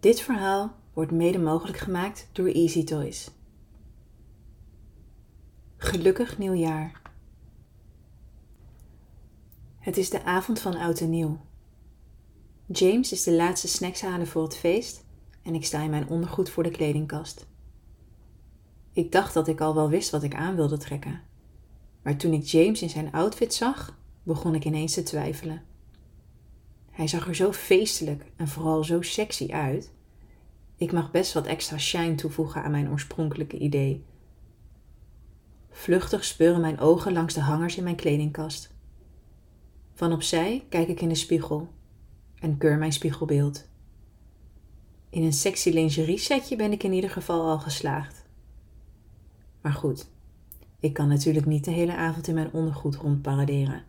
Dit verhaal wordt mede mogelijk gemaakt door Easy Toys. Gelukkig nieuwjaar. Het is de avond van oud en nieuw. James is de laatste snacks halen voor het feest en ik sta in mijn ondergoed voor de kledingkast. Ik dacht dat ik al wel wist wat ik aan wilde trekken. Maar toen ik James in zijn outfit zag, begon ik ineens te twijfelen. Hij zag er zo feestelijk en vooral zo sexy uit. Ik mag best wat extra shine toevoegen aan mijn oorspronkelijke idee. Vluchtig speuren mijn ogen langs de hangers in mijn kledingkast. Van opzij kijk ik in de spiegel en keur mijn spiegelbeeld. In een sexy lingerie setje ben ik in ieder geval al geslaagd. Maar goed, ik kan natuurlijk niet de hele avond in mijn ondergoed rondparaderen.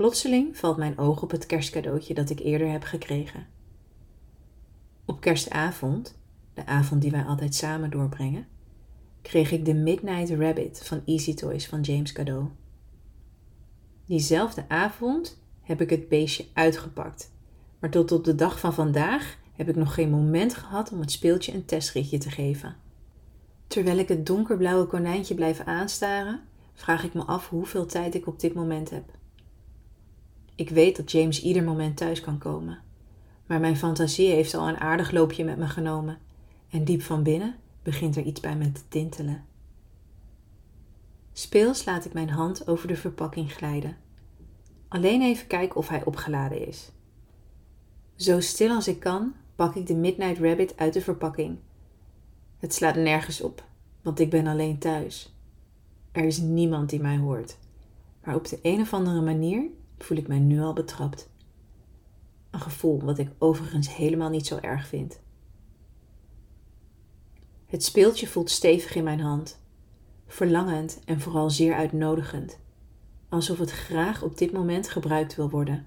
Plotseling valt mijn oog op het kerstcadeautje dat ik eerder heb gekregen. Op kerstavond, de avond die wij altijd samen doorbrengen, kreeg ik de Midnight Rabbit van Easy Toys van James cadeau. Diezelfde avond heb ik het beestje uitgepakt, maar tot op de dag van vandaag heb ik nog geen moment gehad om het speeltje een testritje te geven. Terwijl ik het donkerblauwe konijntje blijf aanstaren, vraag ik me af hoeveel tijd ik op dit moment heb. Ik weet dat James ieder moment thuis kan komen, maar mijn fantasie heeft al een aardig loopje met me genomen en diep van binnen begint er iets bij me te tintelen. Speels laat ik mijn hand over de verpakking glijden. Alleen even kijken of hij opgeladen is. Zo stil als ik kan, pak ik de Midnight Rabbit uit de verpakking het slaat nergens op, want ik ben alleen thuis. Er is niemand die mij hoort. Maar op de een of andere manier voel ik mij nu al betrapt. Een gevoel wat ik overigens helemaal niet zo erg vind. Het speeltje voelt stevig in mijn hand, verlangend en vooral zeer uitnodigend, alsof het graag op dit moment gebruikt wil worden.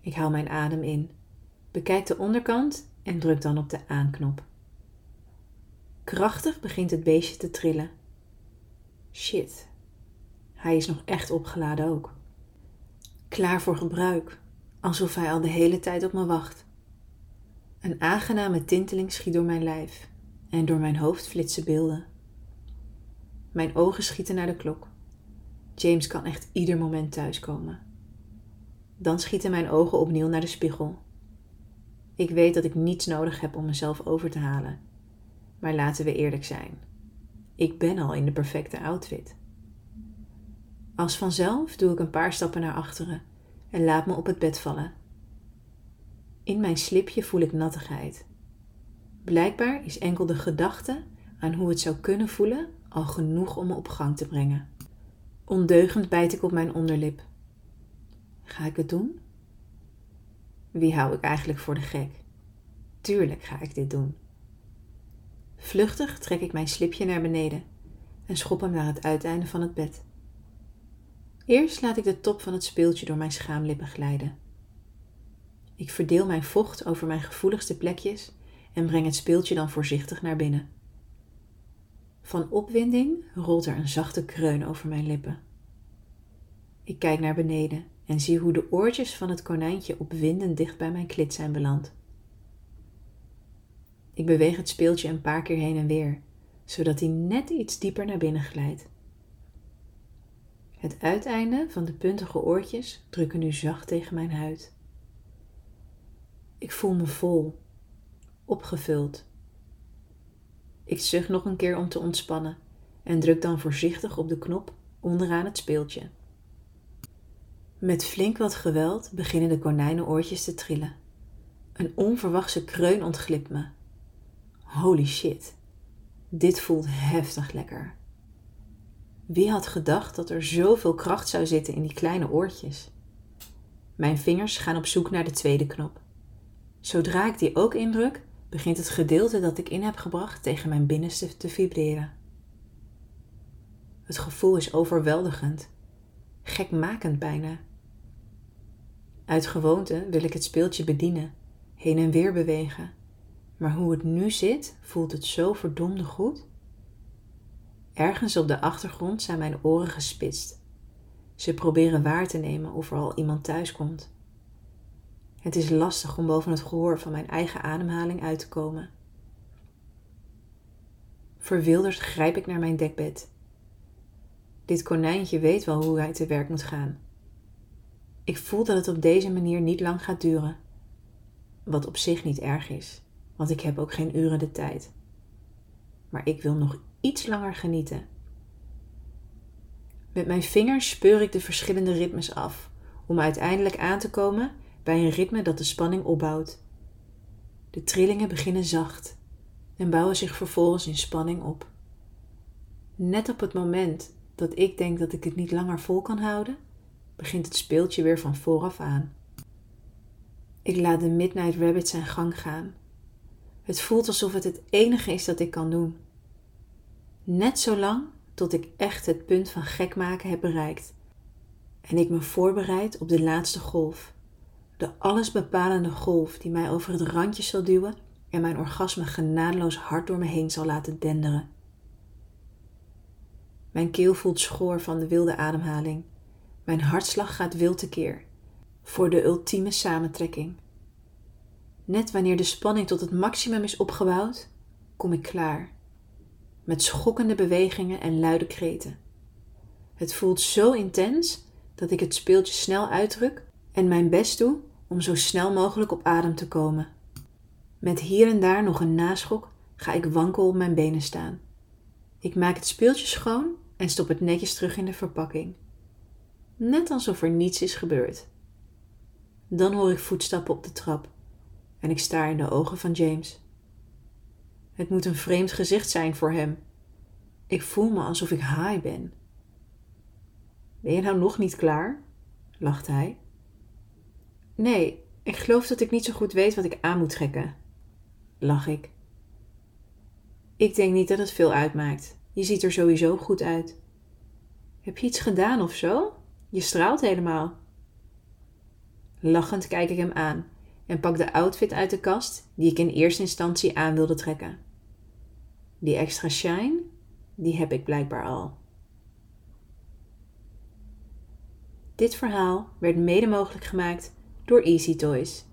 Ik haal mijn adem in, bekijk de onderkant en druk dan op de aanknop. Krachtig begint het beestje te trillen. Shit, hij is nog echt opgeladen ook. Klaar voor gebruik, alsof hij al de hele tijd op me wacht. Een aangename tinteling schiet door mijn lijf en door mijn hoofd flitsen beelden. Mijn ogen schieten naar de klok. James kan echt ieder moment thuiskomen. Dan schieten mijn ogen opnieuw naar de spiegel. Ik weet dat ik niets nodig heb om mezelf over te halen maar laten we eerlijk zijn. Ik ben al in de perfecte outfit. Als vanzelf doe ik een paar stappen naar achteren en laat me op het bed vallen. In mijn slipje voel ik nattigheid. Blijkbaar is enkel de gedachte aan hoe het zou kunnen voelen al genoeg om me op gang te brengen. Ondeugend bijt ik op mijn onderlip. Ga ik het doen? Wie hou ik eigenlijk voor de gek? Tuurlijk ga ik dit doen. Vluchtig trek ik mijn slipje naar beneden en schop hem naar het uiteinde van het bed. Eerst laat ik de top van het speeltje door mijn schaamlippen glijden. Ik verdeel mijn vocht over mijn gevoeligste plekjes en breng het speeltje dan voorzichtig naar binnen. Van opwinding rolt er een zachte kreun over mijn lippen. Ik kijk naar beneden en zie hoe de oortjes van het konijntje opwindend dicht bij mijn klit zijn beland. Ik beweeg het speeltje een paar keer heen en weer, zodat hij net iets dieper naar binnen glijdt. Het uiteinde van de puntige oortjes drukken nu zacht tegen mijn huid. Ik voel me vol, opgevuld. Ik zucht nog een keer om te ontspannen en druk dan voorzichtig op de knop onderaan het speeltje. Met flink wat geweld beginnen de konijnenoortjes te trillen. Een onverwachte kreun ontglipt me Holy shit, dit voelt heftig lekker. Wie had gedacht dat er zoveel kracht zou zitten in die kleine oortjes? Mijn vingers gaan op zoek naar de tweede knop. Zodra ik die ook indruk, begint het gedeelte dat ik in heb gebracht tegen mijn binnenste te vibreren. Het gevoel is overweldigend, gekmakend bijna. Uit gewoonte wil ik het speeltje bedienen, heen en weer bewegen maar hoe het nu zit, voelt het zo verdomde goed. Ergens op de achtergrond zijn mijn oren gespitst. Ze proberen waar te nemen of er al iemand thuis komt. Het is lastig om boven het gehoor van mijn eigen ademhaling uit te komen. Verwilderd grijp ik naar mijn dekbed. Dit konijntje weet wel hoe hij te werk moet gaan. Ik voel dat het op deze manier niet lang gaat duren. Wat op zich niet erg is, want ik heb ook geen uren de tijd. Maar ik wil nog iets langer genieten. Met mijn vingers speur ik de verschillende ritmes af, om uiteindelijk aan te komen bij een ritme dat de spanning opbouwt. De trillingen beginnen zacht en bouwen zich vervolgens in spanning op. Net op het moment dat ik denk dat ik het niet langer vol kan houden, begint het speeltje weer van vooraf aan. Ik laat de Midnight Rabbit zijn gang gaan. Het voelt alsof het het enige is dat ik kan doen. Net zo lang tot ik echt het punt van gek maken heb bereikt en ik me voorbereid op de laatste golf. De allesbepalende golf die mij over het randje zal duwen en mijn orgasme genadeloos hard door me heen zal laten denderen. Mijn keel voelt schoor van de wilde ademhaling. Mijn hartslag gaat wild tekeer. Voor de ultieme samentrekking. Net wanneer de spanning tot het maximum is opgebouwd, kom ik klaar. Met schokkende bewegingen en luide kreten. Het voelt zo intens dat ik het speeltje snel uitdruk en mijn best doe om zo snel mogelijk op adem te komen. Met hier en daar nog een naschok ga ik wankel op mijn benen staan. Ik maak het speeltje schoon en stop het netjes terug in de verpakking. Net alsof er niets is gebeurd. Dan hoor ik voetstappen op de trap en ik staar in de ogen van James. Het moet een vreemd gezicht zijn voor hem. Ik voel me alsof ik high ben. Ben je nou nog niet klaar? lacht hij. Nee, ik geloof dat ik niet zo goed weet wat ik aan moet trekken, lach ik. Ik denk niet dat het veel uitmaakt. Je ziet er sowieso goed uit. Heb je iets gedaan of zo? Je straalt helemaal. Lachend kijk ik hem aan en pak de outfit uit de kast die ik in eerste instantie aan wilde trekken. Die extra shine, die heb ik blijkbaar al. Dit verhaal werd mede mogelijk gemaakt door Easy Toys.